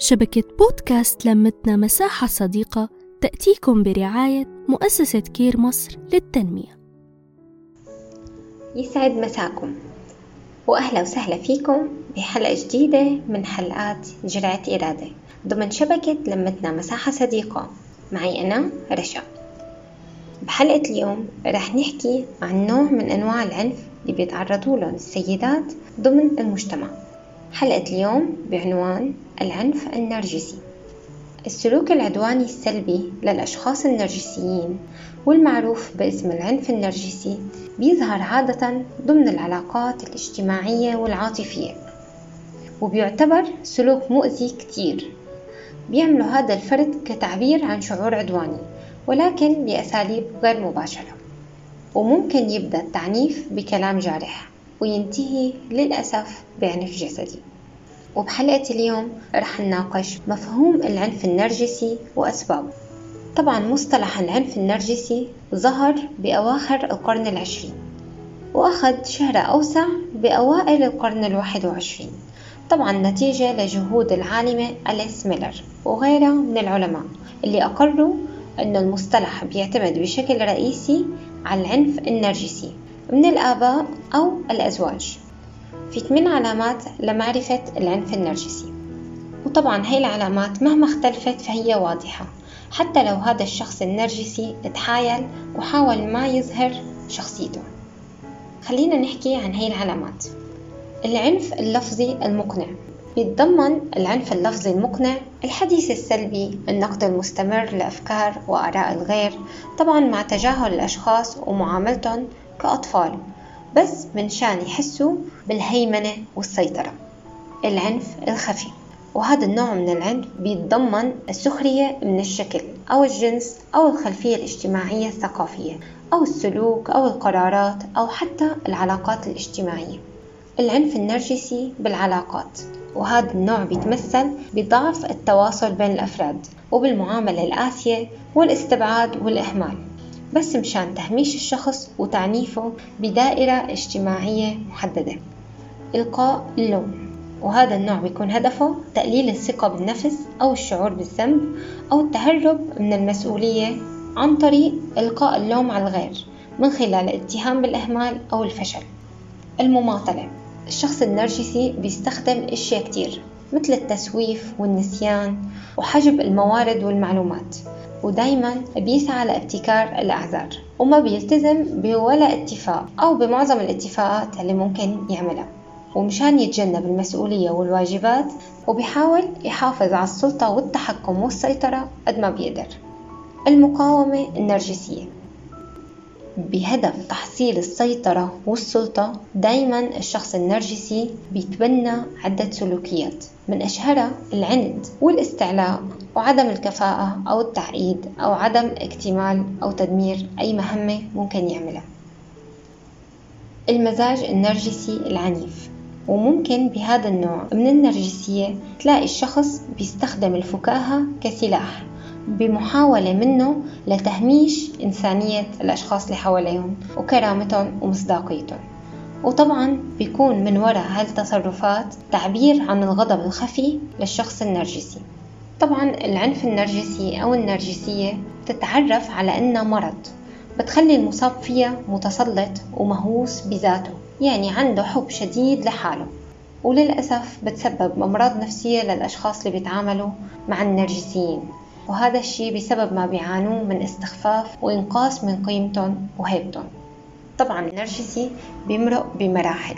شبكة بودكاست لمتنا مساحة صديقة تأتيكم برعاية مؤسسة كير مصر للتنمية. يسعد مساكم. وأهلا وسهلا فيكم بحلقة جديدة من حلقات جرعة إرادة ضمن شبكة لمتنا مساحة صديقة. معي أنا رشا. بحلقة اليوم رح نحكي عن نوع من أنواع العنف اللي بيتعرضوا له السيدات ضمن المجتمع. حلقة اليوم بعنوان العنف النرجسي. السلوك العدواني السلبي للأشخاص النرجسيين والمعروف باسم العنف النرجسي بيظهر عادة ضمن العلاقات الاجتماعية والعاطفية وبيعتبر سلوك مؤذي كتير. بيعملوا هذا الفرد كتعبير عن شعور عدواني ولكن بأساليب غير مباشرة وممكن يبدأ التعنيف بكلام جارح وينتهي للأسف بعنف جسدي. وبحلقة اليوم رح نناقش مفهوم العنف النرجسي وأسبابه. طبعا مصطلح العنف النرجسي ظهر بأواخر القرن العشرين وأخذ شهرة أوسع بأوائل القرن الواحد وعشرين طبعا نتيجة لجهود العالمة أليس ميلر وغيرها من العلماء اللي أقروا أن المصطلح بيعتمد بشكل رئيسي على العنف النرجسي من الآباء أو الأزواج. في ثمان علامات لمعرفة العنف النرجسي. وطبعا هاي العلامات مهما اختلفت فهي واضحة. حتى لو هذا الشخص النرجسي تحايل وحاول ما يظهر شخصيته. خلينا نحكي عن هاي العلامات. العنف اللفظي المقنع. بيتضمن العنف اللفظي المقنع الحديث السلبي النقد المستمر لأفكار وآراء الغير طبعا مع تجاهل الأشخاص ومعاملتهم كأطفال. بس من شان يحسوا بالهيمنة والسيطرة. العنف الخفي. وهذا النوع من العنف بيتضمن السخرية من الشكل أو الجنس أو الخلفية الاجتماعية الثقافية أو السلوك أو القرارات أو حتى العلاقات الاجتماعية. العنف النرجسي بالعلاقات. وهذا النوع بيتمثل بضعف التواصل بين الأفراد وبالمعاملة القاسية والاستبعاد والإهمال. بس مشان تهميش الشخص وتعنيفه بدائرة اجتماعية محددة. إلقاء اللوم. وهذا النوع بيكون هدفه تقليل الثقة بالنفس أو الشعور بالذنب أو التهرب من المسؤولية عن طريق إلقاء اللوم على الغير من خلال الاتهام بالإهمال أو الفشل. المماطلة. الشخص النرجسي بيستخدم أشياء كتير مثل التسويف والنسيان وحجب الموارد والمعلومات. ودايما بيسعى لابتكار الأعذار. وما بيلتزم بولا اتفاق أو بمعظم الاتفاقات اللي ممكن يعملها. ومشان يتجنب المسؤولية والواجبات وبيحاول يحافظ على السلطة والتحكم والسيطرة قد ما بيقدر. المقاومة النرجسية. بهدف تحصيل السيطرة والسلطة دايما الشخص النرجسي بيتبنى عدة سلوكيات من أشهرها العند والاستعلاء وعدم الكفاءة أو التعقيد أو عدم اكتمال أو تدمير أي مهمة ممكن يعملها. المزاج النرجسي العنيف وممكن بهذا النوع من النرجسية تلاقي الشخص بيستخدم الفكاهة كسلاح بمحاولة منه لتهميش إنسانية الأشخاص اللي حواليهم وكرامتهم ومصداقيتهم. وطبعا بيكون من وراء هالتصرفات تعبير عن الغضب الخفي للشخص النرجسي. طبعا العنف النرجسي أو النرجسية تتعرف على أنها مرض بتخلي المصاب فيها متسلط ومهووس بذاته يعني عنده حب شديد لحاله. وللأسف بتسبب أمراض نفسية للأشخاص اللي بيتعاملوا مع النرجسيين. وهذا الشيء بسبب ما بيعانوه من استخفاف وإنقاص من قيمتهم وهيبتهم. طبعا النرجسي بيمرق بمراحل.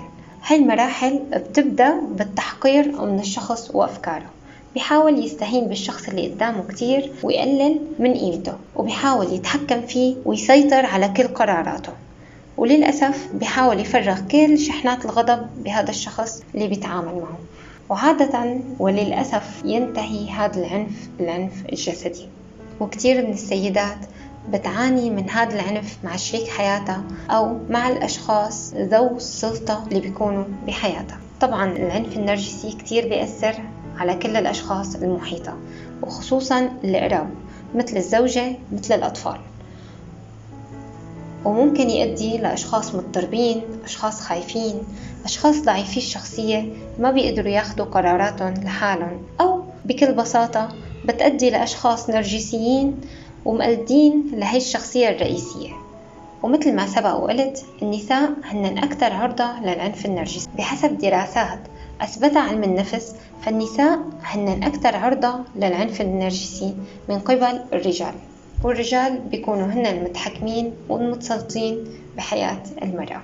هاي المراحل بتبدأ بالتحقير من الشخص وأفكاره. بيحاول يستهين بالشخص اللي قدامه كتير ويقلل من قيمته وبيحاول يتحكم فيه ويسيطر على كل قراراته. وللأسف بيحاول يفرغ كل شحنات الغضب بهذا الشخص اللي بيتعامل معه. وعادة وللأسف ينتهي هذا العنف بالعنف الجسدي. وكثير من السيدات بتعاني من هذا العنف مع شريك حياتها أو مع الأشخاص ذو السلطة اللي بيكونوا بحياتها. طبعا العنف النرجسي كتير بيأثر على كل الأشخاص المحيطة وخصوصا القراب مثل الزوجة مثل الأطفال. وممكن يؤدي لأشخاص مضطربين أشخاص خايفين أشخاص ضعيفي الشخصية ما بيقدروا ياخدوا قراراتهم لحالهم أو بكل بساطة بتأدي لأشخاص نرجسيين ومقلدين لهي الشخصية الرئيسية. ومثل ما سبق وقلت النساء هن أكثر عرضة للعنف النرجسي. بحسب دراسات أثبتها علم النفس فالنساء هن أكثر عرضة للعنف النرجسي من قبل الرجال. والرجال بيكونوا هن المتحكمين والمتسلطين بحياة المرأة.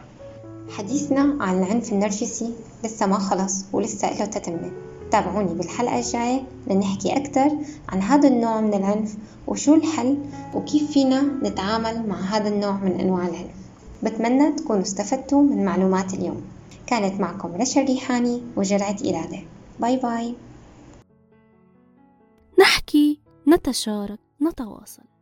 حديثنا عن العنف النرجسي لسه ما خلص ولسه له تتمة تابعوني بالحلقة الجاية لنحكي أكثر عن هذا النوع من العنف وشو الحل وكيف فينا نتعامل مع هذا النوع من أنواع العنف. بتمنى تكونوا استفدتوا من معلومات اليوم. كانت معكم رشا الريحاني وجرعة إرادة. باي باي. نحكي نتشارك نتواصل.